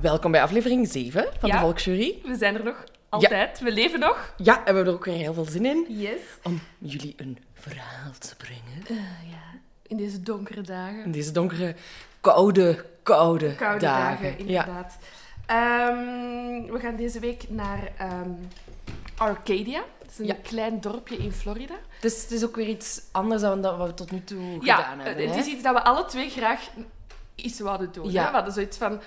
Welkom bij aflevering 7 van Ja. de Volksjury. We zijn er nog altijd. We leven nog. Ja, en we hebben er ook weer heel veel zin in Yes. om jullie een verhaal te brengen. ja, in deze donkere dagen. In deze donkere, koude, koude, Koude dagen. dagen, inderdaad. Ehm, we gaan deze week naar ehm, Arcadia. Dat is een Ja. klein dorpje in Florida. Ja. Dus het is ook weer iets anders dan wat we tot nu toe Ja, gedaan hebben. het hè? is iets dat we alle twee graag iets wouden doen. Ja. Hè? We hadden zoiets van...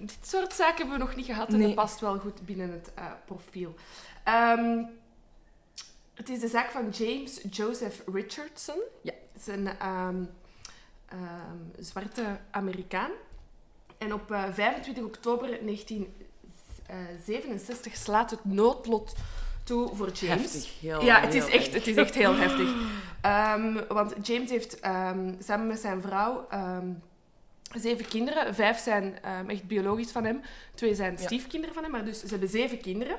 Dit soort zaken hebben we nog niet gehad en Nee. dat past wel goed binnen het eh, profiel. Ehm, het is de zaak van James Joseph Richardson. Ja. Het is een ehm, ehm, zwarte Amerikaan. En op eh, 25 oktober 1967 slaat het noodlot toe voor James. Heftig. Heel, Ja, het is, echt, het is echt heel heftig. Want James heeft samen met zijn vrouw zeven kinderen. Vijf zijn ehm, echt biologisch van hem. Twee zijn stiefkinderen van hem. Maar dus ze hebben zeven kinderen.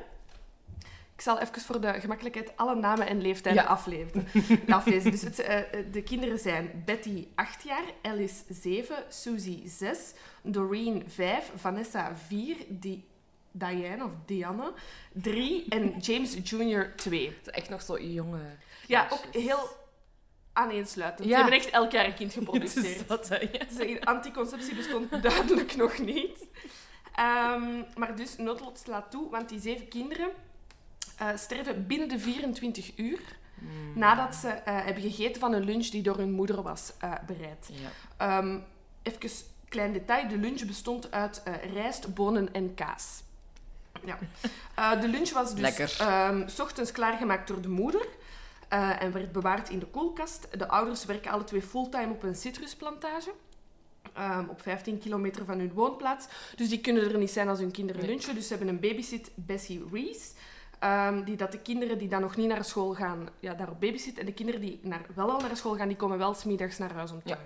Ik zal even voor de gemakkelijkheid alle namen en leeftijden Ja. aflezen. aflezen. Dus het, eh, de kinderen zijn Betty, 8 jaar, Alice, 7, Susie, 6, Doreen, 5, Vanessa, 4, Di Diane of Diane, 3 en James Jr., 2. Het is echt nog zo jonge... Ja, ook heel aaneensluitend. Ja. Ze hebben echt elk jaar een kind geproduceerd. is dat, hè, ja. Dus anticonceptie bestond duidelijk nog niet. Ehm, maar dus, noodlot slaat toe, want die zeven kinderen eh, sterven binnen de 24 uur Hmm. nadat ze eh, hebben gegeten van een lunch die door hun moeder was eh, bereid. Ja. Ehm even klein detail, de lunch bestond uit rijst, bonen en kaas. Ja. De lunch was dus s ochtends klaargemaakt door de moeder eh, en werd bewaard in de koelkast. De ouders werken alle twee fulltime op een citrusplantage. ehm, op 15 kilometer van hun woonplaats. Dus die kunnen er niet zijn als hun kinderen Nee. lunchen. Dus ze hebben een babysit, Bessie Reese. ehm, die dat de kinderen die dan nog niet naar school gaan, ja, daarop babysit. En de kinderen die naar, wel al naar school gaan, die komen wel smiddags naar huis om te Ja.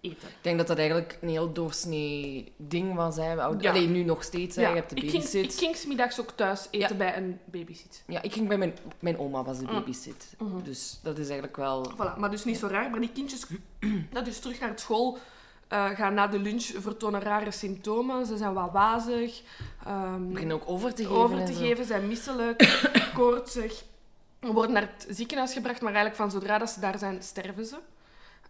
Eten. Ik denk dat dat eigenlijk een heel doorsnee ding was. Hè. We oud- Ja. Allee, nu nog steeds. Hè. Ja, Je hebt de ik, ging, babysit. ik ging smiddags ook thuis eten Ja. bij een babysit. Ja, ik ging bij mijn... Mijn oma was de Mm. babysit. Mhm. Dus dat is eigenlijk wel... Voilà, maar dus niet zo raar. Maar die kindjes dat dus terug naar school eh, gaan na de lunch vertonen rare symptomen. Ze zijn wat wazig, ehm, beginnen ook over te geven. over te geven, zijn misselijk, koortsig. Worden naar het ziekenhuis gebracht, maar eigenlijk van zodra dat ze daar zijn, sterven ze.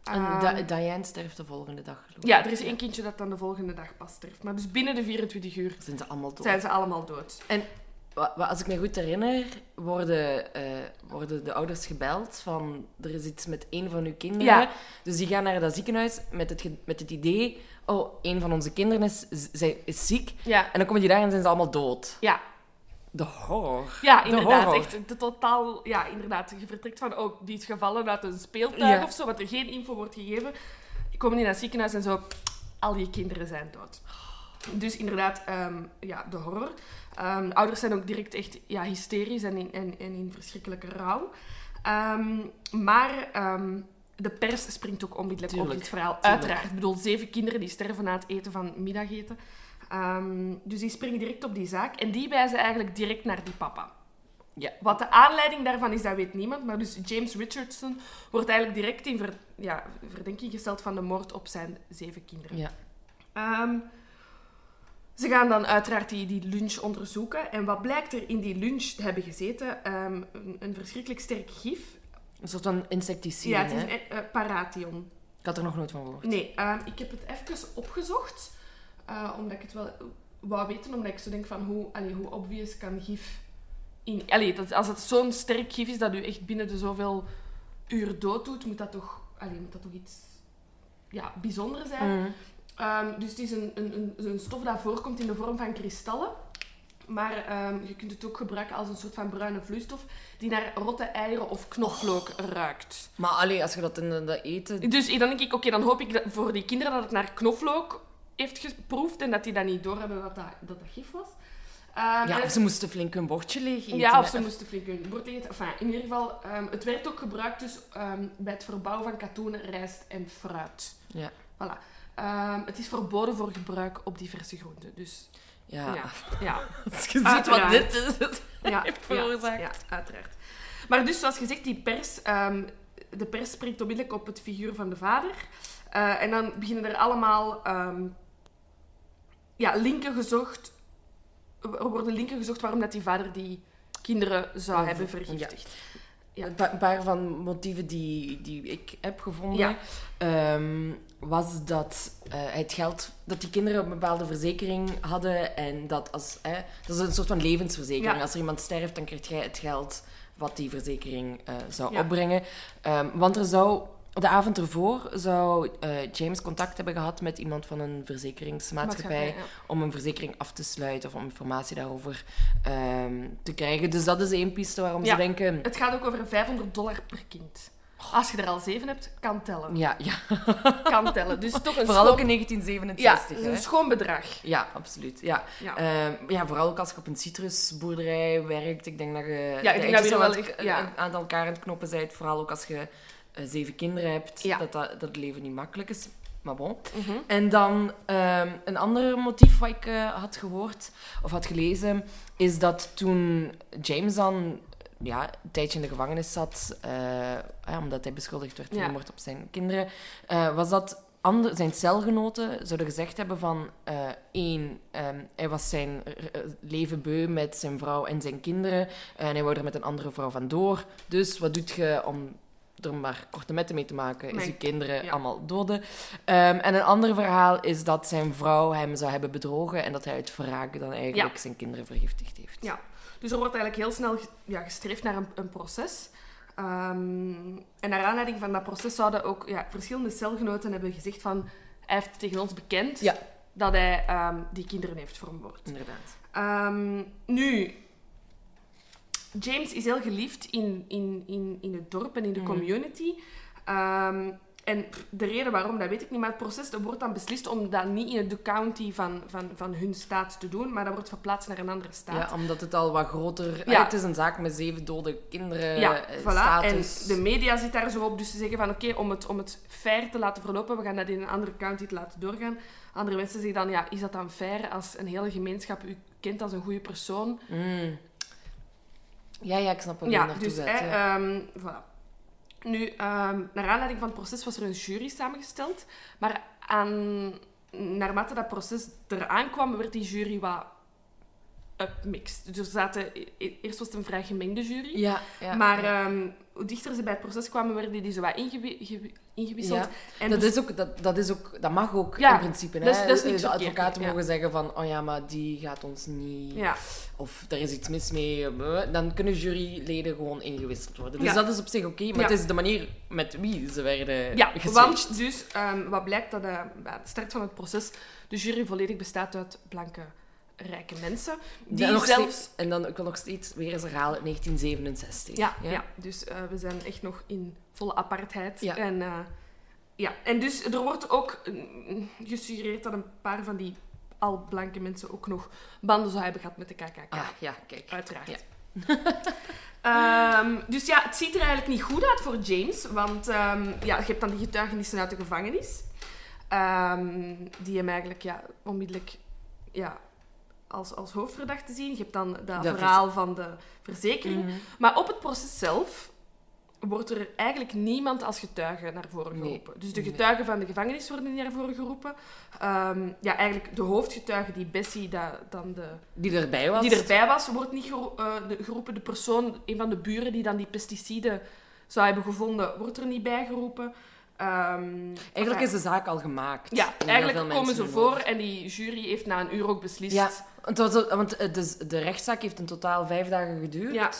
En Ehm, Di- Diane sterft de volgende dag. geloof ik. ja, er is één kindje dat dan de volgende dag pas sterft. Maar dus binnen de 24 uur Zijn ze allemaal dood. zijn ze allemaal dood. En als ik me goed herinner, worden, eh, worden de ouders gebeld van er is iets met een van uw kinderen. Ja. Dus die gaan naar dat ziekenhuis met het, met het idee, oh, een van onze kinderen is, is ziek. Ja, En dan komen die daar en zijn ze allemaal dood. ja, De horror. Ja, De inderdaad. Echt de totaal... Ja, inderdaad. Je vertrekt van, oh, die is gevallen uit een speeltuig Ja. of zo, wat er geen info wordt gegeven. Je komt niet naar het ziekenhuis en zo, al je kinderen zijn dood. Dus inderdaad, ehm, ja, de horror. Ehm, de ouders zijn ook direct echt ja, hysterisch en in, en, en in verschrikkelijke rouw. Ehm, maar de pers springt ook onmiddellijk op dit verhaal. tuurlijk. Uiteraard. Ik bedoel, zeven kinderen die sterven na het eten van middageten. Ehm, dus die springen direct op die zaak. En die wijzen eigenlijk direct naar die papa. Ja. Wat de aanleiding daarvan is, dat weet niemand. Maar dus James Richardson wordt eigenlijk direct in ver- ja, verdenking gesteld van de moord op zijn zeven kinderen. Ja. Ehm, Ze gaan dan uiteraard die, die lunch onderzoeken. En wat blijkt er in die lunch te hebben gezeten? Ehm, een, een verschrikkelijk sterk gif. Een soort van insecticide, Ja, het is hè? een eh, paration. Ik had er nog nooit van gehoord. Nee, ik heb het even opgezocht. Eh, omdat ik het wel wou weten. Omdat ik zo denk van hoe, allee, hoe obvious kan gif... In, allee, dat, als het zo'n sterk gif is dat u echt binnen de zoveel uur dood doet, moet dat toch, allee, moet dat toch iets ja, bijzonder zijn. Mhm. Ehm, dus het is een, een, een, een stof dat voorkomt in de vorm van kristallen. Maar ehm, je kunt het ook gebruiken als een soort van bruine vloeistof die naar rotte eieren of knoflook ruikt. Maar allee, als je dat in dat eten... Dus dan denk ik, oké, dan hoop ik dat voor die kinderen dat het naar knoflook heeft geproefd en dat die dat niet doorhebben dat dat, dat, dat gif was. Ehm, Ja, of ze moesten flink hun bordje leeg ja, of ze moesten flink hun bord eten. Enfin, in ieder geval, ehm, het werd ook gebruikt dus, ehm, bij het verbouwen van katoenen, rijst en fruit. Ja. Voilà. Het is verboden voor gebruik op diverse groenten. Dus Ja. ja, ja, Als je ziet wat dit is. ja, heeft veroorzaakt. Ja, ja, uiteraard. Maar dus, zoals gezegd, die pers, de pers spreekt onmiddellijk op het figuur van de vader. Eh, en dan beginnen er allemaal ja, linken gezocht. Er worden linken gezocht waarom dat die vader die kinderen zou Ja, hebben ja. vergiftigd. Ja. Een pa- een paar van motieven die, die ik heb gevonden, Ja. ehm, was dat eh, het geld dat die kinderen een bepaalde verzekering hadden en dat als dat is een soort van levensverzekering. Ja. Als er iemand sterft, dan krijg jij het geld wat die verzekering eh, zou Ja. opbrengen. Ehm, want er zou de avond ervoor zou eh, James contact hebben gehad met iemand van een verzekeringsmaatschappij ja. om een verzekering af te sluiten of om informatie daarover ehm, te krijgen. Dus dat is één piste waarom Ja. ze denken. Het gaat ook over 500 dollar per kind. Als je er al zeven hebt, kan tellen. Ja, ja. Kan tellen. Dus toch een vooral schoon... ook in Ja, 1967. een schoon bedrag. Ja, absoluut. Ja. Ja. Ehm, ja, vooral ook als je op een citrusboerderij werkt. Ik denk dat je Ja, ik de denk dat zo wel aan het- echt- ja. aan aan elkaar aan het knoppen bent. Vooral ook als je zeven kinderen hebt. Ja. Dat, dat, dat het leven niet makkelijk is. Maar bon. Mhm. En dan ehm, een ander motief wat ik eh, had gehoord of had gelezen, is dat toen James dan ja, een tijdje in de gevangenis zat, eh, ja, omdat hij beschuldigd werd van Ja. moord op zijn kinderen, eh, was dat ander, zijn celgenoten zouden gezegd hebben van eh, één, ehm, hij was zijn eh, leven beu met zijn vrouw en zijn kinderen en hij wou er met een andere vrouw vandoor. Dus wat doet je om er maar korte metten mee te maken, is je kinderen Ja. allemaal doden. Ehm, en een ander verhaal is dat zijn vrouw hem zou hebben bedrogen en dat hij uit wraak dan eigenlijk zijn kinderen vergiftigd heeft. Ja. Dus er wordt eigenlijk heel snel ja, gestreefd naar een, een proces. Ehm, en naar aanleiding van dat proces zouden ook ja, verschillende celgenoten hebben gezegd van... Hij heeft tegen ons bekend Ja. dat hij ehm, die kinderen heeft vermoord. Inderdaad. Nu, James is heel geliefd in, in, in, in het dorp en in de Mhm. community. Ehm, en de reden waarom, dat weet ik niet. Maar het proces dat wordt dan beslist om dat niet in de county van, van, van hun staat te doen, maar dat wordt verplaatst naar een andere staat. Ja, omdat het al wat groter... Ja. Het is een zaak met zeven dode kinderen, Ja, eh, voilà. En de media zit daar zo op. Dus ze zeggen van oké, om, het, om het fair te laten verlopen, we gaan dat in een andere county te laten doorgaan. Andere mensen zeggen dan, ja, is dat dan fair als een hele gemeenschap u kent als een goede persoon? Mm. Ja, ja, ik snap je Ja, naartoe dus zet. hè, ja. ehm, voilà. Nu, ehm, naar aanleiding van het proces was er een jury samengesteld. Maar aan, naarmate dat proces eraan kwam, werd die jury wat upmixed. Dus er zaten, e- eerst was het een vrij gemengde jury. ja, ja, maar ja. ehm, hoe dichter ze bij het proces kwamen, werden die zo wat ingewi- gewi- ingewisseld. En dat, dus- is ook, dat, dat, is ook, dat mag ook in principe. hè. dat is de advocaten mogen zeggen van, oh ja, maar die gaat ons niet... ja. Of er is iets mis mee. eh, Dan kunnen juryleden gewoon ingewisseld worden. Dus dat is op zich oké. maar het is de manier met wie ze werden Ja, geswitcht. want dus, ehm, wat blijkt dat eh, bij de start van het proces de jury volledig bestaat uit blanke, rijke mensen. Die zelfs... steeds- en dan, ik wil nog steeds weer eens herhalen, 1967. Ja, ja? dus eh, we zijn echt nog in volle apartheid. Ja. En, eh, ja. en dus er wordt ook mm, gesuggereerd dat een paar van die al blanke mensen ook nog banden zou hebben gehad met de KKK. Ah, ja, kijk. Uiteraard. Ja. Ehm, dus ja, het ziet er eigenlijk niet goed uit voor James. Want ehm, ja, je hebt dan die getuigenissen uit de gevangenis. ehm, die hem eigenlijk ja, onmiddellijk ja, als, als hoofdverdachte zien. Je hebt dan dat verhaal van de verzekering. Mhm. Maar op het proces zelf wordt er eigenlijk niemand als getuige naar voren Nee. geroepen. Dus de getuigen van de gevangenis worden niet naar voren geroepen. Ehm, ja, eigenlijk de hoofdgetuige, die Bessie, dat, dan de, Die erbij was. die erbij was, wordt niet gero- eh, de- geroepen. De persoon, een van de buren die dan die pesticiden zou hebben gevonden, wordt er niet bij geroepen. Ehm, Eigenlijk is de zaak al gemaakt. Ja, eigenlijk komen ze voor en die jury heeft na een uur ook beslist. Ja, want, want het is- de rechtszaak heeft in totaal vijf dagen geduurd. Ja.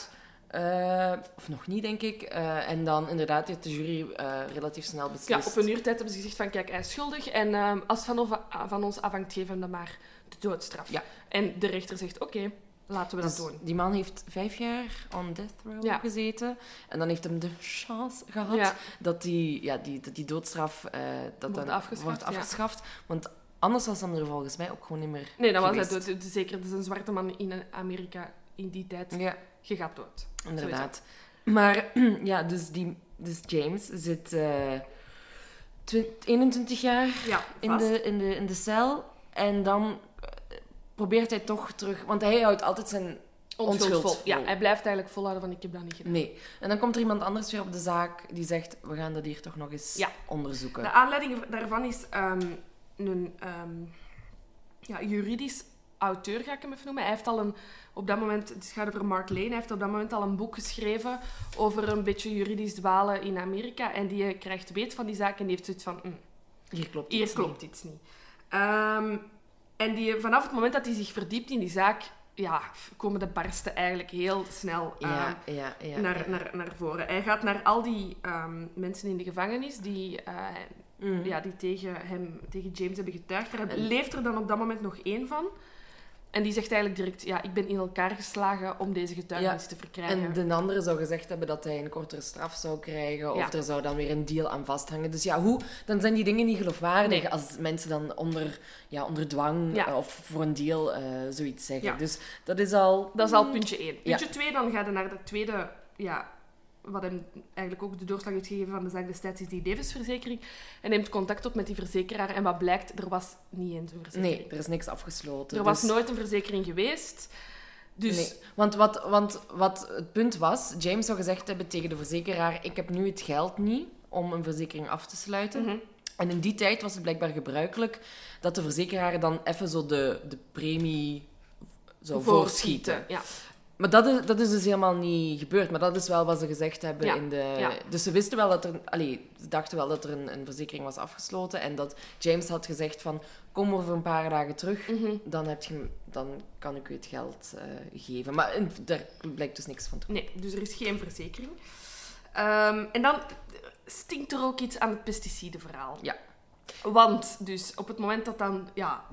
Eh, of nog niet, denk ik. Eh, en dan inderdaad heeft de jury eh, relatief snel Ja, beslist. op een uur tijd hebben ze gezegd van kijk, hij is schuldig en ehm, als van, van ons afhangt, geven we hem dan maar de doodstraf. Ja. En de rechter zegt oké, laten we Dus dat doen. die man heeft vijf jaar on death row Ja. gezeten. En dan heeft hem de chance gehad Ja. dat, die, ja, die, dat die doodstraf eh, dat Wordt dan afgeschaft, wordt afgeschaft. Want anders was hem er volgens mij ook gewoon niet meer Nee, dan was hij dood. Zeker, het is een zwarte man in Amerika in die tijd. Ja, Je gaat dood. inderdaad. Maar ja, dus, die, dus James zit eh, twi- 21 jaar Ja, in de, in, de, in de cel. En dan eh, probeert hij toch terug... Want hij houdt altijd zijn Onschuld. Ja, hij blijft eigenlijk volhouden van ik heb dat niet gedaan. Nee. En dan komt er iemand anders weer op de zaak die zegt, we gaan dat hier toch nog eens Ja. onderzoeken. De aanleiding daarvan is ehm, een ehm, ja, juridisch auteur, ga ik hem even noemen. Hij heeft al een, op dat moment, het gaat over Mark Lane, hij heeft op dat moment al een boek geschreven over een beetje juridisch dwalen in Amerika. En die krijgt weet van die zaak en die heeft zoiets van, "Mm, Hier klopt hier iets klopt iets niet. Ehm, en die, vanaf het moment dat hij zich verdiept in die zaak, ja, komen de barsten eigenlijk heel snel niet. Ja, ja, ja. naar, naar, naar voren. Hij gaat naar al die ehm, mensen in de gevangenis die, eh, Mm. ja, die tegen, hem, tegen James hebben getuigd. En- leeft er dan op dat moment nog één van. En die zegt eigenlijk direct, ja, ik ben in elkaar geslagen om deze getuigenis te verkrijgen. En de andere zou gezegd hebben dat hij een kortere straf zou krijgen. Of Ja. er zou dan weer een deal aan vasthangen. Dus ja, hoe, dan zijn die dingen niet geloofwaardig Nee. als mensen dan onder, ja, onder dwang Ja. eh, of voor een deal eh, zoiets zeggen. Dus dat is al... Dat is al puntje één. Puntje twee, dan ga je naar de tweede, ja, wat hem eigenlijk ook de doorslag heeft gegeven van de zaak destijds, is die Davis-verzekering. En neemt contact op met die verzekeraar. En wat blijkt, er was niet eens een verzekering. Nee, er is niks afgesloten. Er was Dus- nooit een verzekering geweest. Dus Nee, want wat, want wat het punt was, James zou gezegd hebben tegen de verzekeraar: Ik heb nu het geld niet om een verzekering af te sluiten. Mhm. En in die tijd was het blijkbaar gebruikelijk dat de verzekeraar dan even zo de, de premie zou voorschieten. Ja. Maar dat is, dat is dus helemaal niet gebeurd. Maar dat is wel wat ze gezegd hebben Ja, in de... ja. Dus ze wisten wel dat er... Allee, ze dachten wel dat er een, een verzekering was afgesloten. En dat James had gezegd van... Kom over een paar dagen terug. Mhm. Dan, heb je, dan kan ik u het geld eh, geven. Maar in- daar blijkt dus niks van te Nee, dus er is geen verzekering. Ehm, en dan stinkt er ook iets aan het pesticidenverhaal. Ja. Want dus op het moment dat dan ja,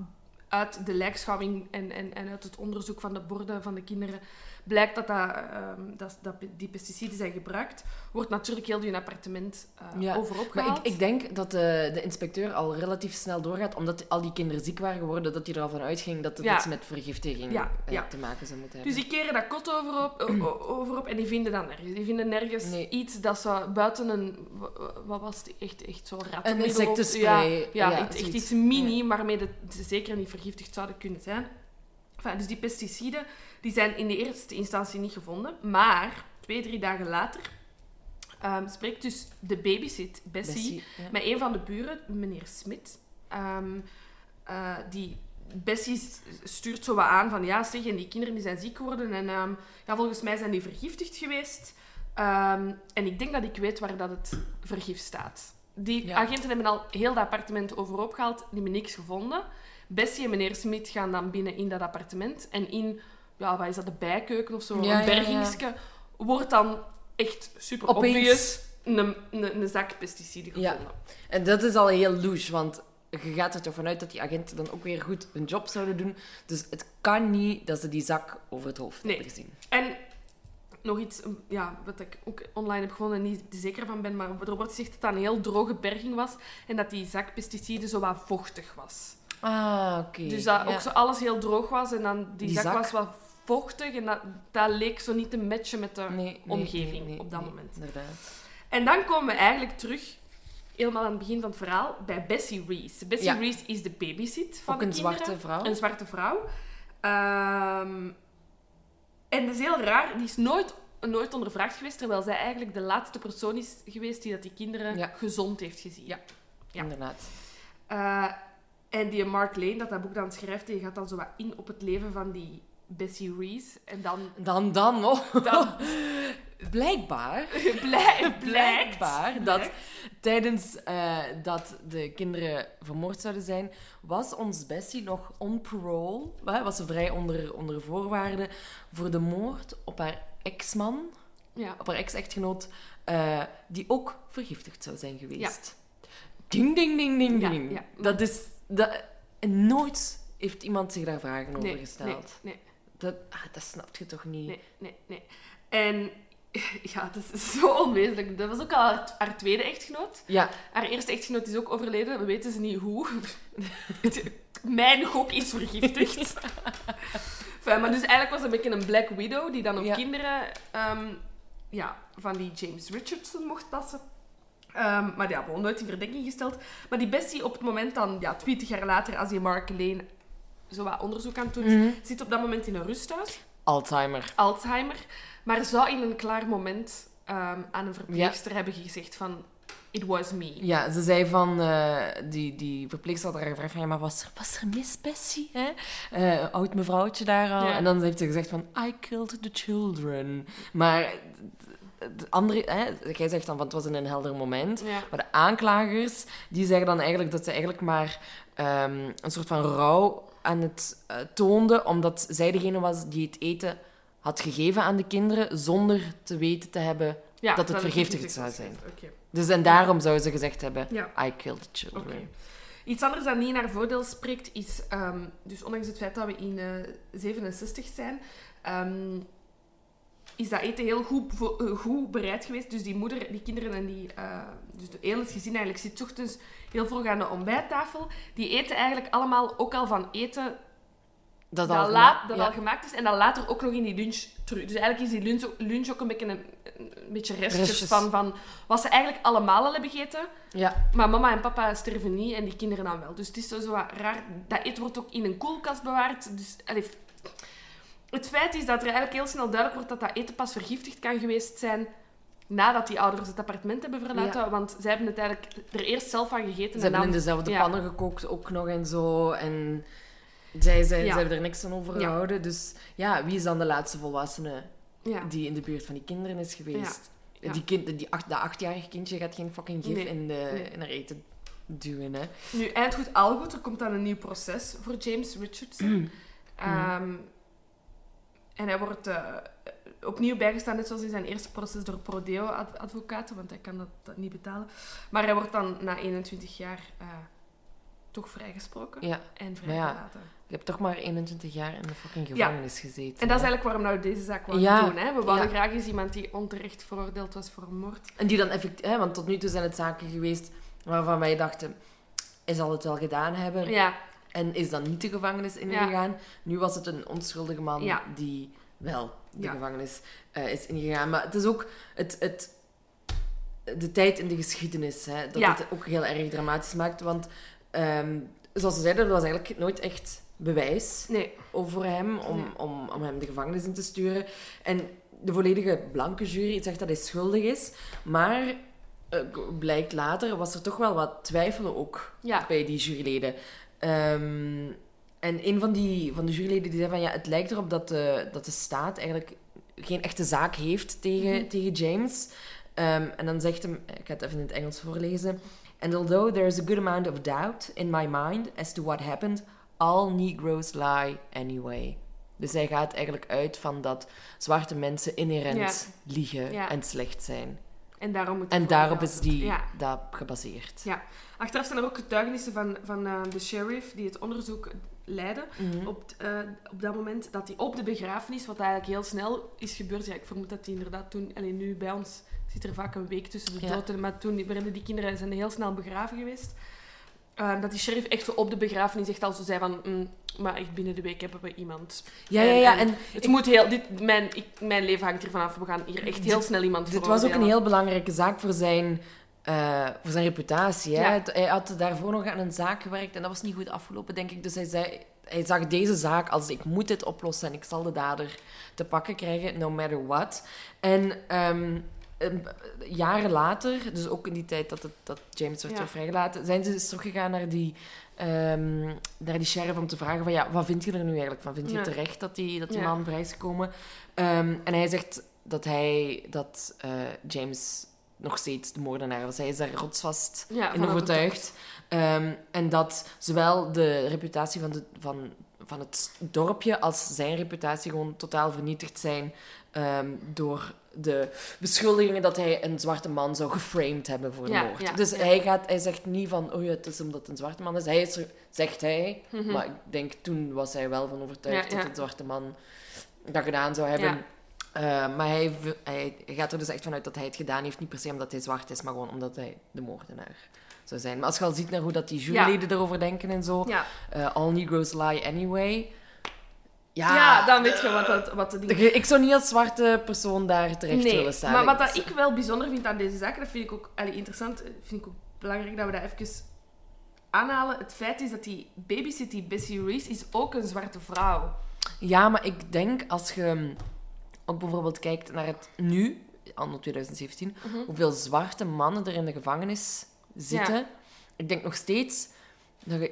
uit de lijkschouwing en, en, en uit het onderzoek van de borden van de kinderen blijkt dat, dat, ehm, dat, dat die pesticiden zijn gebruikt, wordt natuurlijk heel hun appartement eh Ja, overop Maar ik, ik denk dat de, de inspecteur al relatief snel doorgaat, omdat al die kinderen ziek waren geworden, dat hij er al van uitging dat het Ja. iets met vergiftiging Ja, eh, te maken zou moeten hebben. Dus die keren dat kot overop, overop en die vinden dan nergens. Die vinden nergens Nee. iets dat ze buiten een... wa- wa- Wat was het? Echt, echt zo rattenmiddel? insectenspray, Ja, echt, iets mini, waarmee ze zeker niet vergiftigd zouden kunnen zijn. Enfin, dus die pesticiden die zijn in de eerste instantie niet gevonden. Maar twee, drie dagen later ehm, spreekt dus de babysit, Bessie, Bessie, ja. met een van de buren, meneer Smit. Ehm, eh, die Bessie stuurt zo wat aan van ja, zeg, en die kinderen die zijn ziek geworden en ehm, ja, volgens mij zijn die vergiftigd geweest. En ik denk dat ik weet waar dat het vergif staat. Die Ja. agenten hebben al heel dat appartement overhoop gehaald, die hebben niks gevonden. Bessie en meneer Smit gaan dan binnen in dat appartement en in, ja, wat is dat, de bijkeuken of zo, Ja, een ja, ja. bergingsje, wordt dan echt super Opeens- obvious een, een, een zak pesticiden gevonden. En dat is al heel louche, want je gaat er toch vanuit dat die agenten dan ook weer goed hun job zouden doen. Dus het kan niet dat ze die zak over het hoofd Nee. hebben gezien. En nog iets um, ja, wat ik ook online heb gevonden en niet zeker van ben, maar er wordt gezegd dat dat een heel droge berging was en dat die zak pesticiden zo wat vochtig was. Ah, oké. Dus dat Ja. ook zo alles heel droog was en dan die, Die zak, zak. was wat vochtig en dat, dat leek zo niet te matchen met de Nee, omgeving nee, op dat nee, moment. Inderdaad. En dan komen we eigenlijk terug, helemaal aan het begin van het verhaal, bij Bessie Reese. Bessie Ja. Reese is de babysit van Ook de een kinderen. zwarte vrouw. Een zwarte vrouw. Ehm, en dat is heel raar, die is nooit nooit ondervraagd geweest, terwijl zij eigenlijk de laatste persoon is geweest die dat die kinderen Ja. gezond heeft gezien. Ja. Ja. Inderdaad. Eh, en die Mark Lane, dat dat boek dan schrijft, die gaat dan zo wat in op het leven van die Bessie Reese. En dan, Dan, dan, oh. dan Blijkbaar blij, blijkt, blijkbaar dat blijkt- tijdens eh, dat de kinderen vermoord zouden zijn, was ons Bessie nog on parole. Was ze vrij onder, onder voorwaarden voor de moord op haar ex-man, Ja. op haar ex-echtgenoot, eh, die ook vergiftigd zou zijn geweest. Ding, ding, ding, ding, ding. ja. Dat is... Dat, en nooit heeft iemand zich daar vragen over Nee, nee, gesteld. nee, Dat, ah, dat snap je toch niet? nee, nee, nee. En ja, dat is zo onwezenlijk. Dat was ook al haar, haar tweede echtgenoot. Ja, Haar eerste echtgenoot is ook overleden. We weten ze niet hoe. Mijn gok is vergiftigd. Enfin, maar dus eigenlijk was het een beetje een Black Widow die dan op Ja. kinderen ehm, ja, van die James Richardson mocht passen. Ehm, maar ja, bon, nooit in verdenking gesteld. Maar die Bessie op het moment dan, ja, 20 jaar later, als die Mark Lane zo wat onderzoek aan het doen is, Mhm. zit op dat moment in een rusthuis. Alzheimer. Alzheimer. Maar zou in een klaar moment ehm, aan een verpleegster hebben gezegd van... It was me. Ja, ze zei van... eh, die, die verpleegster had haar gevraagd van... Ja, maar was er, was er mis, Bessie? Hè? Eh, oud mevrouwtje daar al. Ja. En dan heeft ze gezegd van... I killed the children. Maar... De andere, hè, jij zegt dan van het was in een helder moment. Ja. Maar de aanklagers, die zeggen dan eigenlijk dat ze eigenlijk maar ehm, een soort van rouw aan het eh, toonden, omdat zij degene was die het eten had gegeven aan de kinderen, zonder te weten te hebben. Ja, Dat het vergiftigd zou zijn. Dus en daarom zouden ze gezegd hebben, Ja. I killed the children. Iets anders dat niet in haar voordeel spreekt, is... ehm, dus ondanks het feit dat we in eh 67 zijn... ehm, is dat eten heel goed, eh, goed bereid geweest. Dus die moeder, die kinderen en die... eh, dus de hele gezin eigenlijk zit ochtends heel vroeg aan de ontbijttafel. Die eten eigenlijk allemaal ook al van eten Dat, dat, al laat, dat ja. al gemaakt is en dat later ook nog in die lunch terug. Dus eigenlijk is die lunch, ook- lunch ook een beetje, een, een beetje restjes, Restjes. Van, van wat ze eigenlijk allemaal al hebben gegeten. Ja, Maar mama en papa sterven niet en die kinderen dan wel. Dus het is zo, zo raar. Dat eten wordt ook in een koelkast bewaard. Dus, allee, het feit is dat er eigenlijk heel snel duidelijk wordt dat dat eten pas vergiftigd kan geweest zijn nadat die ouders het appartement hebben verlaten. Want zij hebben het eigenlijk er eerst zelf van gegeten. ze en hebben dan, in dezelfde ja. pannen gekookt ook nog en zo. En zij, zij, Ja. ze hebben er niks aan overgehouden. Dus ja, wie is dan de laatste volwassene die in de buurt van die kinderen is geweest? Die kind, die acht, dat achtjarige kindje gaat geen fucking gif Nee. in, de, Nee. in haar eten duwen. Hè. Nu, eind goed, al goed. Er komt dan een nieuw proces voor James Richardson. Ehm, en hij wordt eh, opnieuw bijgestaan, net zoals in zijn eerste proces, door Prodeo-advocaten, want hij kan dat, dat niet betalen. Maar hij wordt dan na 21 jaar eh, toch vrijgesproken Ja, en ja. vrijgelaten. je hebt toch maar 21 jaar in de fucking Ja. gevangenis gezeten. En dat is eigenlijk waarom we nou deze zaak wilden Ja. doen. Hè? We wouden Ja. graag eens iemand die onterecht veroordeeld was voor moord. En die dan effectief... Hè, want tot nu toe zijn het zaken geweest waarvan wij dachten... Hij zal het wel gedaan hebben. Ja, En is dan niet de gevangenis ingegaan. Nu was het een onschuldige man Ja. die wel de Ja. gevangenis eh, is ingegaan. Maar het is ook het, het, de tijd in de geschiedenis hè, dat Ja. het ook heel erg dramatisch maakt. Want ehm, zoals ze zeiden, er was eigenlijk nooit echt bewijs nee. over hem om, Nee. om, om hem de gevangenis in te sturen. En de volledige blanke jury zegt dat hij schuldig is. Maar eh, blijkt later, was er toch wel wat twijfelen ook Ja. bij die juryleden. Ehm, en een van, die, van de juryleden die zei van ja, het lijkt erop dat de, dat de staat eigenlijk geen echte zaak heeft tegen, Mhm. tegen James. Ehm, en dan zegt hem, ik ga het even in het Engels voorlezen. And although there is a good amount of doubt in my mind as to what happened, all Negroes lie anyway. Dus hij gaat eigenlijk uit van dat zwarte mensen inherent liegen Ja. en slecht zijn. En daarom moet En daarop is die. Ja. daarop gebaseerd. Ja. Achteraf zijn er ook getuigenissen van, van eh, de sheriff die het onderzoek leidde. Mhm. op, eh, op dat moment dat hij op de begrafenis, wat eigenlijk heel snel is gebeurd, ja, ik vermoed dat hij inderdaad toen, alleen nu bij ons zit er vaak een week tussen de doden, maar toen werden die kinderen zijn heel snel begraven geweest. Eh, dat die sheriff echt zo op de begrafenis echt al zo zei van, "Mm, maar echt binnen de week hebben we iemand. Ja, ja, ja. En- En Het ik- moet heel, dit, mijn, ik, mijn leven hangt ervan af, we gaan hier echt heel Dit- snel iemand dit was ook een heel belangrijke zaak voor zijn, eh, voor zijn reputatie. Ja. Hij had daarvoor nog aan een zaak gewerkt en dat was niet goed afgelopen, denk ik. Dus hij zei, hij zag deze zaak als ik moet dit oplossen en ik zal de dader te pakken krijgen, no matter what. En ehm, een- jaren later, dus ook in die tijd dat, het, dat James werd Ja. vrijgelaten, zijn ze dus teruggegaan naar die, ehm, naar die sheriff om te vragen van ja, wat vind je er nu eigenlijk van? Vind je het Ja. terecht dat die, dat die Ja. man vrij is gekomen? Ehm, en hij zegt dat hij, dat eh, James nog steeds de moordenaar was. Hij is daar rotsvast in overtuigd. Ehm, en dat zowel de reputatie van, de, van, van het dorpje als zijn reputatie gewoon totaal vernietigd zijn ehm, door de beschuldigingen dat hij een zwarte man zou geframed hebben voor de Ja, moord. ja, dus ja. Hij, gaat, hij zegt niet van, oh ja, het is omdat het een zwarte man is. Hij is er, zegt hij, Mhm. maar ik denk toen was hij wel van overtuigd dat een zwarte man dat gedaan zou hebben. Ja. Eh, maar hij, hij gaat er dus echt vanuit dat hij het gedaan heeft, niet per se omdat hij zwart is, maar gewoon omdat hij de moordenaar zou zijn. Maar als je al ziet naar hoe dat die juryleden erover denken en zo, Ja. eh, all Negroes lie anyway. Ja, Ja, dan weet je wat, dat, wat de dingen... ik zou niet als zwarte persoon daar terecht Nee, willen staan. maar wat dat ik wel bijzonder vind aan deze zaak, dat vind ik ook allee, interessant, eh, vind ik ook belangrijk dat we dat even aanhalen. Het feit is dat die babysit, die Bessie Reese, is ook een zwarte vrouw. Ja, maar ik denk als je ook bijvoorbeeld kijkt naar het nu, anno 2017, Mhm. hoeveel zwarte mannen er in de gevangenis zitten. Ik denk nog steeds dat je,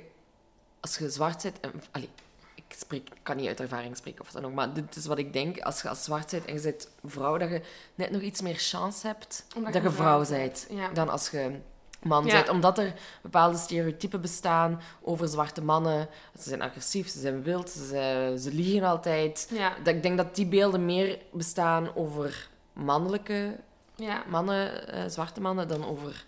als je zwart bent... En, allee, ik spreek, ik kan niet uit ervaring spreken of dan ook, maar dit is wat ik denk. Als je als zwart bent en je bent vrouw, dat je net nog iets meer chance hebt Omdat dat je vrouw bent Ja. dan als je man Ja. bent. Omdat er bepaalde stereotypen bestaan over zwarte mannen. Ze zijn agressief, ze zijn wild, ze, ze liegen altijd. Dat, ik denk dat die beelden meer bestaan over mannelijke ja, mannen, eh, zwarte mannen, dan over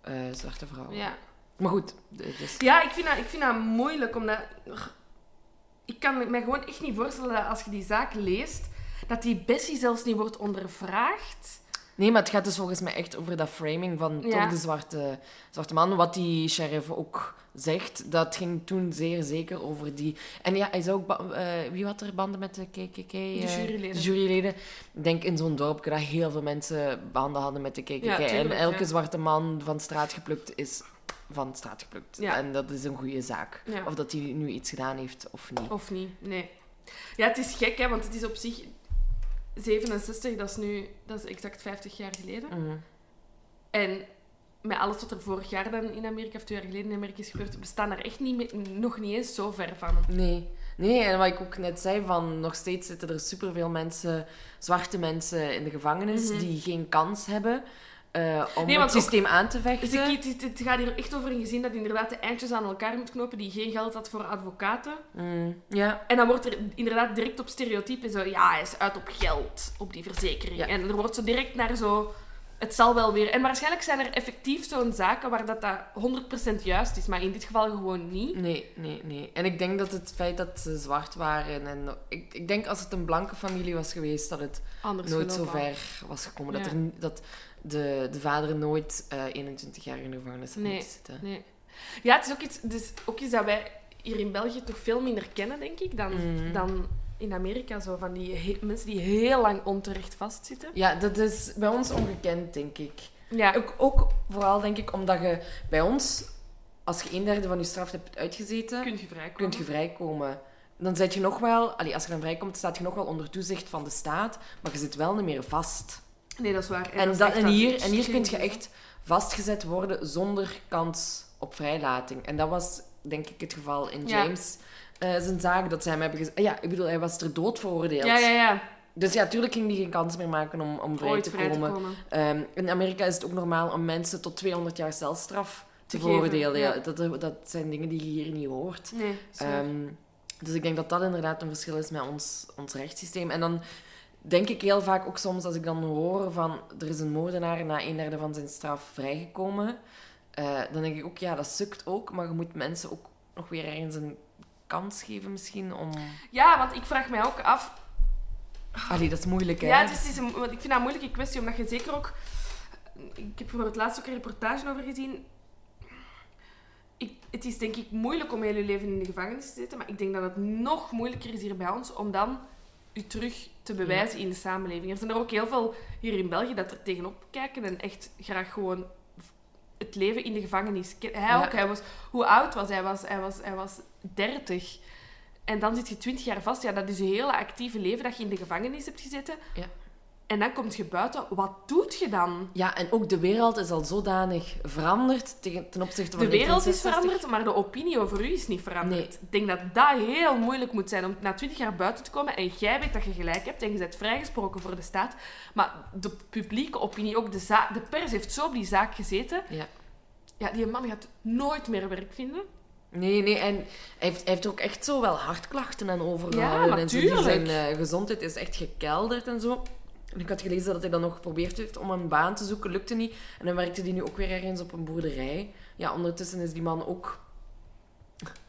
eh, zwarte vrouwen. ja. Maar goed, dus... Ja, ik vind, dat, ik vind dat moeilijk, omdat... Ik kan me gewoon echt niet voorstellen dat als je die zaak leest, dat die Bessie zelfs niet wordt ondervraagd. Nee, maar het gaat dus volgens mij echt over dat framing van Ja. toch de zwarte, zwarte man. Wat die sheriff ook zegt, dat ging toen zeer zeker over die... En ja, hij zou ook... eh, wie had er banden met de KKK? De eh, juryleden. de juryleden. Ik denk in zo'n dorp dat heel veel mensen banden hadden met de KKK. Ja, tuurlijk, en elke ja. zwarte man van straat geplukt is van straat geplukt. Ja. En dat is een goede zaak. Of dat hij nu iets gedaan heeft of niet. Of niet, nee. Ja, het is gek, hè, want het is op zich... 67, dat is nu... Dat is exact 50 jaar geleden. Mhm. En met alles wat er vorig jaar dan in Amerika, of twee jaar geleden in Amerika is gebeurd, we staan er echt niet mee- nog niet eens zo ver van. Nee. Nee, en wat ik ook net zei, van nog steeds zitten er superveel mensen, zwarte mensen in de gevangenis, Mhm. die geen kans hebben eh, om Nee, het systeem aan te vechten. Dus ik, het, het gaat hier echt over een gezin dat inderdaad de eindjes aan elkaar moet knopen, die geen geld had voor advocaten. Mm, ja, En dan wordt er inderdaad direct op stereotypen zo, ja, hij is uit op geld, op die verzekering. Ja. En er wordt zo direct naar zo, het zal wel weer. En waarschijnlijk zijn er effectief zo'n zaken waar dat, dat 100% juist is, maar in dit geval gewoon niet. nee, nee, nee. En ik denk dat het feit dat ze zwart waren en ik, ik denk als het een blanke familie was geweest, dat het Anders nooit zo ver was gekomen. Dat, er, dat de, de vader nooit eh 21 jaar in de gevangenis had Nee. moeten zitten. Nee. Ja, het is ook iets, dus ook iets dat wij hier in België toch veel minder kennen, denk ik, dan, Mhm. dan in Amerika. Zo van die he- mensen die heel lang onterecht vastzitten. Ja, dat is bij ons ongekend, denk ik. Ja, Ook, ook vooral denk ik omdat je bij ons, als je een derde van je straf hebt uitgezeten, kun je vrijkomen. kunt je vrijkomen. Dan zit je nog wel, allee, als je dan vrijkomt, staat je nog wel onder toezicht van de staat, maar je zit wel niet meer vast. Nee, dat is waar. En, dat en hier, en hier kun je echt vastgezet worden zonder kans op vrijlating. En dat was denk ik het geval in Ja. James. eh, zijn zaak dat ze hem hebben gezegd. Ja, ik bedoel, hij was ter dood veroordeeld. Ja, ja, ja. Dus ja, natuurlijk ging hij geen kans meer maken om, om vrij te vrij komen. te komen. Ehm, in Amerika is het ook normaal om mensen tot 200 jaar celstraf te, veroordelen. Ja, ja. dat, dat zijn dingen die je hier niet hoort. Nee. Ehm, dus ik denk dat dat inderdaad een verschil is met ons, ons rechtssysteem. En dan denk ik heel vaak ook soms als ik dan hoor van er is een moordenaar na een derde van zijn straf vrijgekomen. eh, dan denk ik ook, ja, dat sukt ook. Maar je moet mensen ook nog weer ergens een kans geven misschien om... Ja, want ik vraag mij ook af... Allee, dat is moeilijk, hè? Ja, het is, het is een, want ik vind dat een moeilijke kwestie, omdat je zeker ook... Ik heb voor het laatst ook een reportage over gezien. Ik, het is denk ik moeilijk om heel je leven in de gevangenis te zitten, maar ik denk dat het nog moeilijker is hier bij ons om dan je terug te bewijzen in de samenleving. Er zijn er ook heel veel hier in België dat er tegenop kijken en echt graag gewoon het leven in de gevangenis. Hij Ja. ook, hij was... Hoe oud was hij? Hij was, hij was, hij was 30. En dan zit je 20 jaar vast. Ja, dat is je hele actieve leven dat je in de gevangenis hebt gezeten. Ja. En dan kom je buiten. Wat doet je dan? Ja, en ook de wereld is al zodanig veranderd ten opzichte van De wereld is 1966. veranderd, maar de opinie over u is niet veranderd. Nee. Ik denk dat dat heel moeilijk moet zijn om na 20 jaar buiten te komen en jij weet dat je gelijk hebt en je bent vrijgesproken voor de staat. Maar de publieke opinie, ook de, de pers heeft zo op die zaak gezeten. Ja. Ja, die man gaat nooit meer werk vinden. Nee, nee, en hij heeft, hij heeft ook echt zo wel hartklachten aan overgehouden. Ja, en zo. Die zijn eh, gezondheid is echt gekelderd en zo. En ik had gelezen dat hij dan nog geprobeerd heeft om een baan te zoeken, lukte niet. En dan werkte hij nu ook weer ergens op een boerderij. Ja, ondertussen is die man ook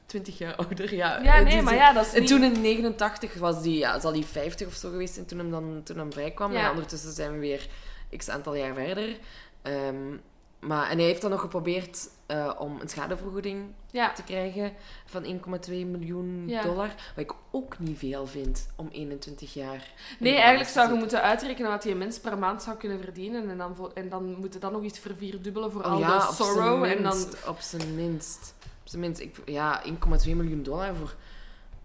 20 jaar ouder. Ja, Ja, nee, die maar ja, dat is En niet... toen in 89 was die, ja, zal hij 50 of zo geweest zijn toen hem dan toen hem vrij kwam. Ja. En ondertussen zijn we weer x aantal jaar verder. Ehm, maar, en hij heeft dan nog geprobeerd eh, om een schadevergoeding Ja, te krijgen van 1,2 miljoen Ja. dollar. Wat ik ook niet veel vind om 21 jaar. nee, eigenlijk zou je moeten uitrekenen wat die mens per maand zou kunnen verdienen. En dan, en dan moet je dan nog iets vervierdubbelen voor al Oh ja, op zijn sorrow. En dan... Op zijn minst. Op zijn minst. Ik, ja, 1,2 miljoen dollar voor...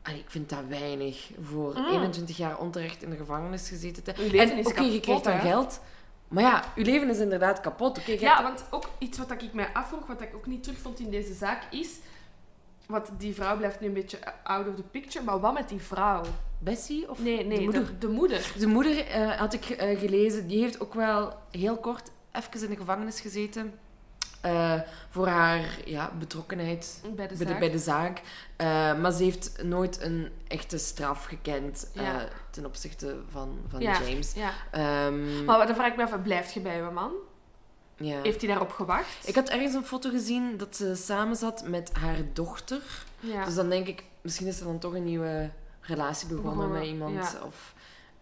Allee, ik vind dat weinig. Voor Mm. 21 jaar onterecht in de gevangenis gezeten te leven En oké, je krijgt dan hè? geld. Maar ja, je leven is inderdaad kapot. Oké, je Ja, want ook iets wat ik mij afvroeg, wat ik ook niet terugvond in deze zaak, is... Want die vrouw blijft nu een beetje out of the picture, maar wat met die vrouw? Bessie of Nee, nee, de moeder? De, de moeder. De moeder, eh, had ik eh, gelezen, die heeft ook wel heel kort even in de gevangenis gezeten. Eh, voor haar ja, betrokkenheid Bij de bij de, zaak. bij de zaak. Eh, maar ze heeft nooit een echte straf gekend eh, ten opzichte van, van Ja. James. Ja. Ehm, Maar dan vraag ik me af, blijft je bij je man? ja. Heeft hij daarop gewacht? Ik had ergens een foto gezien dat ze samen zat met haar dochter. Dus dan denk ik, misschien is er dan toch een nieuwe relatie begonnen, Begonnen, met iemand. ja. Of,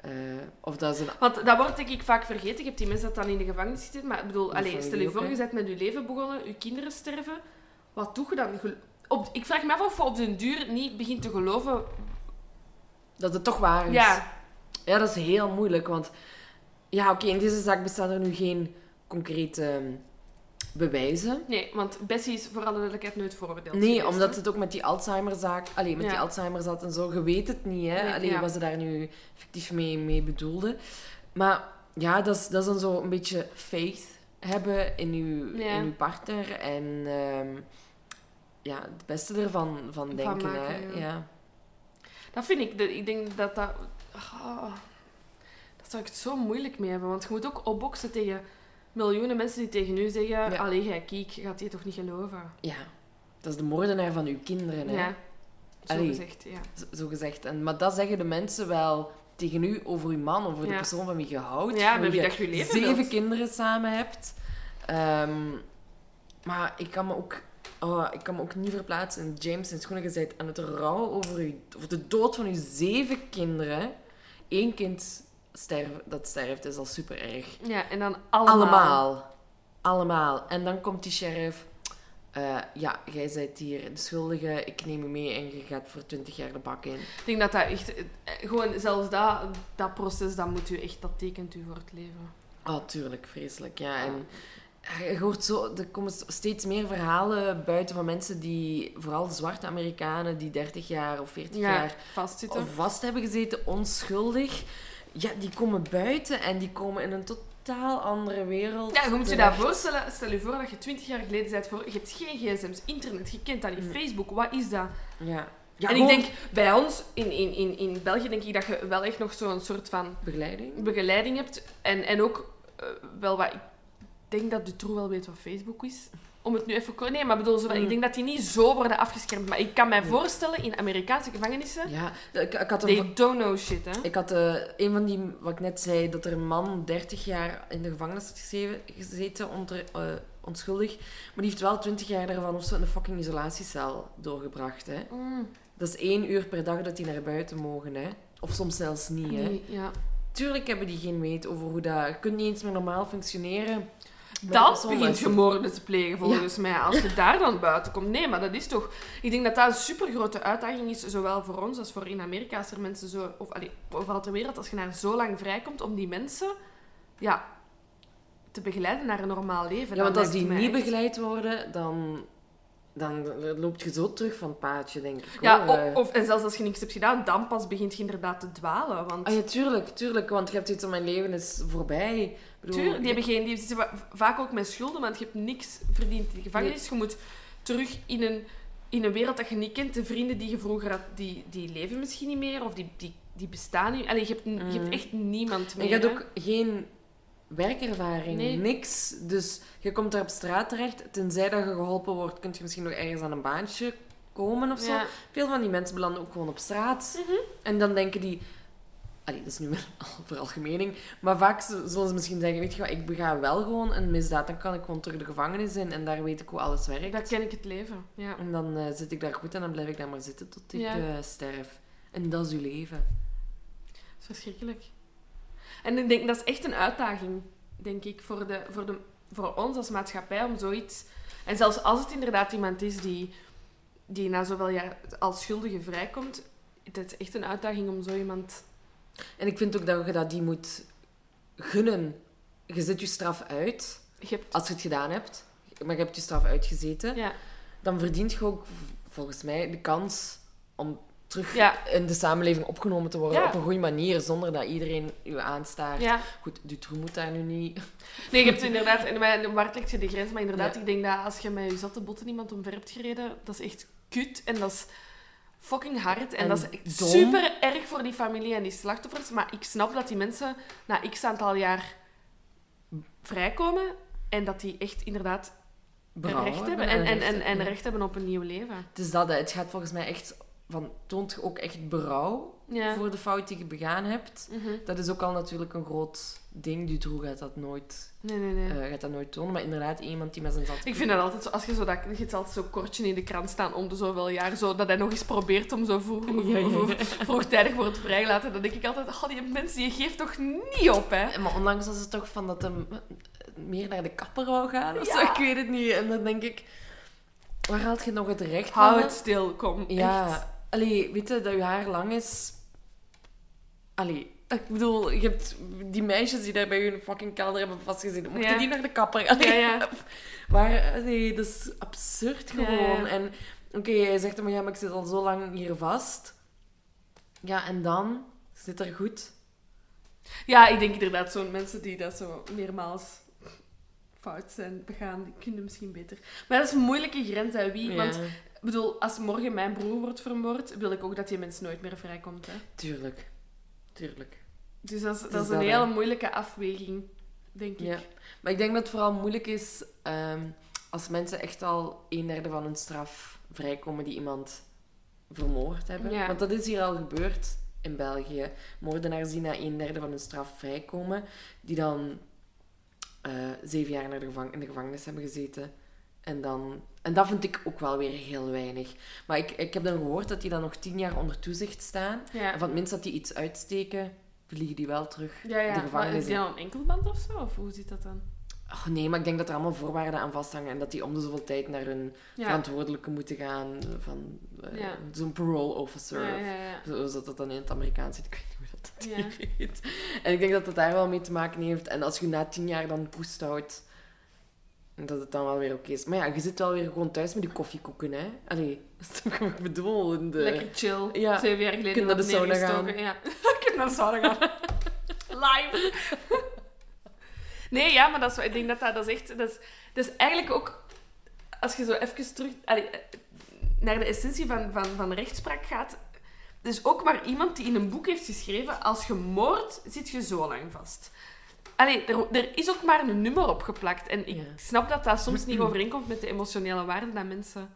eh, of dat is een... Want dat wordt denk ik vaak vergeten. Je hebt die mensen dat dan in de gevangenis zitten. Maar ik bedoel, allez, stel je voor, je bent met je leven begonnen, je kinderen sterven. Wat doe je dan? Op, ik vraag me af of je op den duur niet begint te geloven. Dat het toch waar is. Ja, Ja, dat is heel moeilijk, want... Ja, oké, in deze zaak bestaan er nu geen concrete ehm, bewijzen. nee, want Bessie is voor alle duidelijkheid nooit veroordeeld. Nee, geweest, omdat hè. het ook met die Alzheimerzaak... Allee, met Ja. die Alzheimer zat en zo. Je weet het niet, hè. Nee, Allee, ja. wat ze daar nu effectief mee, mee bedoelde. Maar ja, dat is, dat is dan zo een beetje faith hebben in uw, Ja. in uw partner. En ehm, ja, het beste ervan van Van denken, maken, hè. ja. Dat vind ik. ik denk dat dat... ah, dat zou ik het zo moeilijk mee hebben. Want je moet ook opboksen tegen miljoenen mensen die tegen u zeggen... Ja. Allee, jij kiek, gaat die toch niet geloven? ja, dat is de moordenaar van uw kinderen, hè. Ja, zo Allee. gezegd, ja. Zo- Zo gezegd. En, maar dat zeggen de mensen wel tegen u over uw man, over de persoon van wie je houdt. Ja, met wie je dat je je leven zeven wilt. kinderen samen hebt. Ehm, maar ik kan me ook... Oh, ik kan me ook niet verplaatsen in James zijn schoenen. Je bent aan het rouwen over, uw, over de dood van uw zeven kinderen. Eén kind sterf, dat sterft is al super erg. Ja, en dan allemaal. Allemaal. Allemaal. En dan komt die sheriff. eh, ja, jij bent hier de schuldige. Ik neem je mee en je gaat voor 20 jaar de bak in. Ik denk dat dat echt... eh, Gewoon zelfs dat, dat proces, dat moet u echt... Dat tekent u voor het leven. Oh, tuurlijk, vreselijk. Ja, en je hoort zo, er komen steeds meer verhalen buiten van mensen die, vooral zwarte Amerikanen, die 30 jaar of 40 Ja, jaar vastzitten. vast hebben gezeten, onschuldig. Ja, die komen buiten en die komen in een totaal andere wereld. Ja, je moet je dat voorstellen. Stel je voor dat je 20 jaar geleden bent voor... Je hebt geen gsm's, internet, je kent dat niet. Facebook, wat is dat? Ja. ja en ik denk, bij ons, in, in, in, in België, denk ik dat je wel echt nog zo'n soort van Begeleiding? begeleiding hebt. En, en ook eh, wel wat... Ik denk dat Dutroux wel weet wat Facebook is. Om het nu even... ko- Nee, maar bedoel, zo, van, Mm. ik denk dat die niet zo worden afgeschermd. Maar ik kan mij voorstellen, in Amerikaanse gevangenissen... Ja, ik, ik had een... They don't know shit, hè. Ik had eh, een van die, wat ik net zei, dat er een man 30 jaar in de gevangenis had gezeten, onder, eh, onschuldig. Maar die heeft wel 20 jaar daarvan of zo in een fucking isolatiecel doorgebracht. Hè. Mm. Dat is één uur per dag dat die naar buiten mogen. Hè. Of soms zelfs niet. Hè. Nee, ja. Tuurlijk hebben die geen weet over hoe dat... Je kunt niet eens meer normaal functioneren. Dat begint je moorden te plegen, volgens mij. Als je daar dan buiten komt. Nee, maar dat is toch... Ik denk dat dat een supergrote uitdaging is, zowel voor ons als voor in Amerika. Als er mensen zo... Of allee, overal ter wereld, als je naar zo lang vrijkomt, om die mensen... Ja, te begeleiden naar een normaal leven. Ja, want als die niet echt- begeleid worden, dan... dan loop je zo terug van het paadje, denk ik. Ja, of, en zelfs als je niks hebt gedaan, dan pas begint je inderdaad te dwalen. Want Ah ja, tuurlijk, tuurlijk. Want je hebt iets van mijn leven is voorbij. Bedoel, tuurlijk, die, hebben geen, die zitten vaak ook met schulden, want je hebt niks verdiend in de gevangenis. Je moet terug in een, in een wereld dat je niet kent. De vrienden die je vroeger had, die, die leven misschien niet meer. Of die, die, die bestaan niet. Allee, je, hebt, je hebt echt niemand En meer. je hebt hè. ook geen werkervaring, Nee. niks. Dus je komt daar op straat terecht. Tenzij dat je geholpen wordt, kun je misschien nog ergens aan een baantje komen of zo. Ja. Veel van die mensen belanden ook gewoon op straat. En dan denken die... Allee, dat is nu wel al veralgemening. Maar vaak zullen ze misschien zeggen, weet je wat, ik bega wel gewoon een misdaad. Dan kan ik gewoon terug de gevangenis in. En daar weet ik hoe alles werkt. Dat ken ik het leven. Ja. En dan eh, zit ik daar goed en dan blijf ik daar maar zitten tot ik Ja. eh, sterf. En dat is uw leven. Dat is verschrikkelijk. En ik denk, dat is echt een uitdaging, denk ik, voor, de, voor, de, voor ons als maatschappij om zoiets... En zelfs als het inderdaad iemand is die, die na zoveel jaar als schuldige vrijkomt, het is echt een uitdaging om zo iemand... En ik vind ook dat je dat die moet gunnen. Je zet je straf uit, Je hebt... als je het gedaan hebt. Maar je hebt je straf uitgezeten. Ja, Dan verdient je ook, volgens mij, de kans om terug ja, in de samenleving opgenomen te worden. Ja. Op een goede manier, zonder dat iedereen je aanstaart. ja. Goed, Dutroux moet daar nu niet... Nee, je hebt inderdaad... En waar trekt je de grens? Maar inderdaad, ik denk dat als je met je zatte botten iemand omver hebt gereden, dat is echt kut. En dat is fucking hard. En, En dat is dom. super erg voor die familie en die slachtoffers. Maar ik snap dat die mensen na x aantal jaar vrijkomen en dat die echt inderdaad recht hebben. En, en, en, en recht hebben op een nieuw leven. Het is dat, hè. het gaat volgens mij echt van... Toont ook echt berouw Ja. voor de fout die je begaan hebt. Mhm. Dat is ook al natuurlijk een groot ding. Dutroux gaat dat nooit, Nee, nee, nee. eh, gaat dat nooit tonen. Maar inderdaad, iemand die met zijn zat... Ik vind dat altijd zo, als je zo dat, je altijd zo'n kortje in de krant staan om de zoveel jaar, zo, dat hij nog eens probeert om zo vroeg, Ja, ja, ja. vroeg- vroegtijdig wordt vrijgelaten, dan denk ik altijd, oh, die mensen, die geeft toch niet op, hè? Maar onlangs was het toch van dat hem meer naar de kapper wou gaan of zo. Ja. Ik weet het niet. En dan denk ik... Waar haalt je nog het recht Hou van? het stil, kom. Echt. Allee, weet je, dat je haar lang is... Allee, ik bedoel, je hebt die meisjes die daar bij hun fucking kelder hebben vastgezeten. Mochten Ja. die naar de kapper? Allee, Ja, ja. Maar, nee, dat is absurd gewoon. En oké, jij zegt dan, maar ja, maar ik zit al zo lang hier vast. Ja, en dan? Zit er goed? Ja, ik denk inderdaad, zo'n mensen die dat zo meermaals fout zijn begaan, die kunnen misschien beter. Maar dat is een moeilijke grens, hè, wie? Want, bedoel, als morgen mijn broer wordt vermoord, wil ik ook dat die mens nooit meer vrijkomt, hè. tuurlijk. Tuurlijk. Dus dat is, dat is een dat, hele moeilijke afweging, denk ik. Ja. Maar ik denk dat het vooral moeilijk is ehm, als mensen echt al een derde van hun straf vrijkomen die iemand vermoord hebben. Ja. Want dat is hier al gebeurd in België. Moordenaars die na een derde van hun straf vrijkomen, die dan eh, zeven jaar naar de gevang- in de gevangenis hebben gezeten. En, dan, en dat vind ik ook wel weer heel weinig. Maar ik, ik heb dan gehoord dat die dan nog tien jaar onder toezicht staan. Ja. En van het minst dat die iets uitsteken, vliegen die wel terug Ja, ja. de Maar gevangenis is die dan een enkelband of zo? Of hoe zit dat dan? Ach, nee, maar ik denk dat er allemaal voorwaarden aan vasthangen en dat die om de zoveel tijd naar hun Ja. verantwoordelijke moeten gaan van eh, Ja. zo'n parole officer. Ja. Zoals dat dan in het Amerikaans zit. Ik weet niet hoe dat, dat hier heet. En ik denk dat dat daar wel mee te maken heeft. En als je na tien jaar dan poest houdt, dat het dan wel weer oké is. Maar ja, je zit wel weer gewoon thuis met die koffiekoeken, hè. Allee, je wat ik bedoel? De... Lekker chill. Ja. Zeven jaar geleden Kun naar de sauna neergestoken. Ja. Kun naar de sauna gaan. Live. nee, ja, maar dat is, ik denk dat dat, dat is echt... Dat is, dat is eigenlijk ook... Als je zo even terug... allee, eh, naar de essentie van, van, van rechtspraak gaat... Dus ook maar iemand die in een boek heeft geschreven... Als je moordt, zit je zo lang vast. Allee, er, er is ook maar een nummer opgeplakt. En ik Ja. snap dat dat soms niet overeenkomt met de emotionele waarde dat mensen...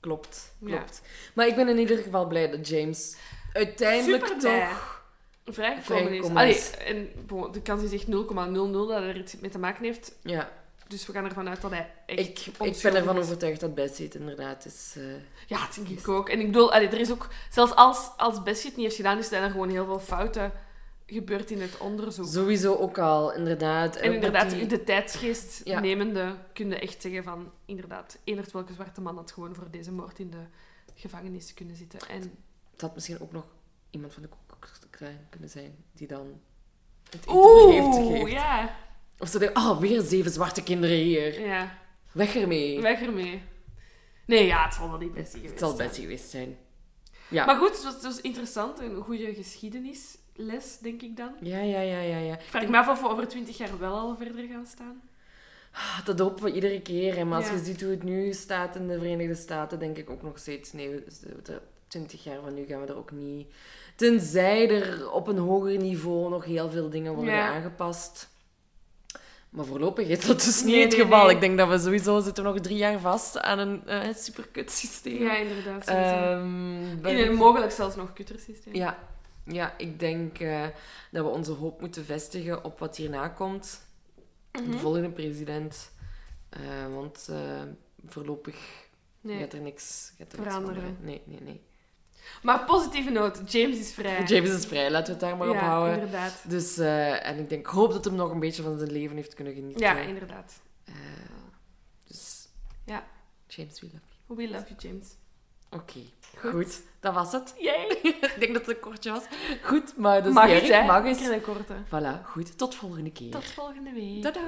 Klopt, Ja. klopt. Maar ik ben in ieder geval blij dat James uiteindelijk Superblij. toch... vrijgekomen is. Allee, en bon, de kans is echt 0,00 dat er iets mee te maken heeft. Ja, Dus we gaan ervan uit dat hij echt ik, ik ben ervan is. overtuigd dat Bessie het inderdaad is... eh, Ja, dat denk ik ook. En ik bedoel, allee, er is ook... Zelfs als, als Bessie het niet heeft gedaan, is er gewoon heel veel fouten gebeurd in het onderzoek. Sowieso ook al, inderdaad. En inderdaad, die- de tijdsgeest Ja. nemende, kun je echt zeggen van... Inderdaad, eenderd welke zwarte man had gewoon voor deze moord in de gevangenis kunnen zitten. En Het had misschien ook nog iemand van de Klan kunnen zijn, die dan het interview heeft gegeven. ja. Of ze denken, oh, weer zeven zwarte kinderen hier. Ja, Weg ermee. weg ermee. Nee, ja, het zal wel niet Bessie geweest Het zal zijn. Bessie geweest zijn. Ja. Maar goed, het was, interessant. Een goede geschiedenisles, denk ik dan. Ja, ja, ja, ja, ja. Ik vraag me af of we over twintig jaar wel al verder gaan staan. Ah, Dat hopen we iedere keer. hè. Maar als je ziet hoe het nu staat in de Verenigde Staten, denk ik ook nog steeds, nee, we- de 20 jaar van nu gaan we er ook niet... Tenzij er op een hoger niveau nog heel veel dingen worden Ja. aangepast. Maar voorlopig is dat dus niet het nee, geval. nee. Ik denk dat we sowieso zitten nog drie jaar vast aan een eh superkut systeem. Ja, inderdaad. Ehm, In een mogelijk zelfs nog kutter systeem. ja, ja, ik denk eh, dat we onze hoop moeten vestigen op wat hierna komt. Mhm. De volgende president. Eh, want eh, voorlopig Nee. gaat er niks, gaat er Veranderen. Nee, nee, nee. Maar positieve noot, James is vrij. James is vrij, laten we het daar maar op ja, houden. inderdaad. Dus, en ik denk, hoop dat hem nog een beetje van zijn leven heeft kunnen genieten. Ja, inderdaad. Dus, Ja. James, we love you. We love you, James. Oké, Goed. goed. Dat was het. Yay! ik denk dat het een kortje was. Goed, maar dat is Mag niet het, erg. Mag Ik eens. een korte. Voilà, goed. Tot volgende keer. Tot volgende week. Tada!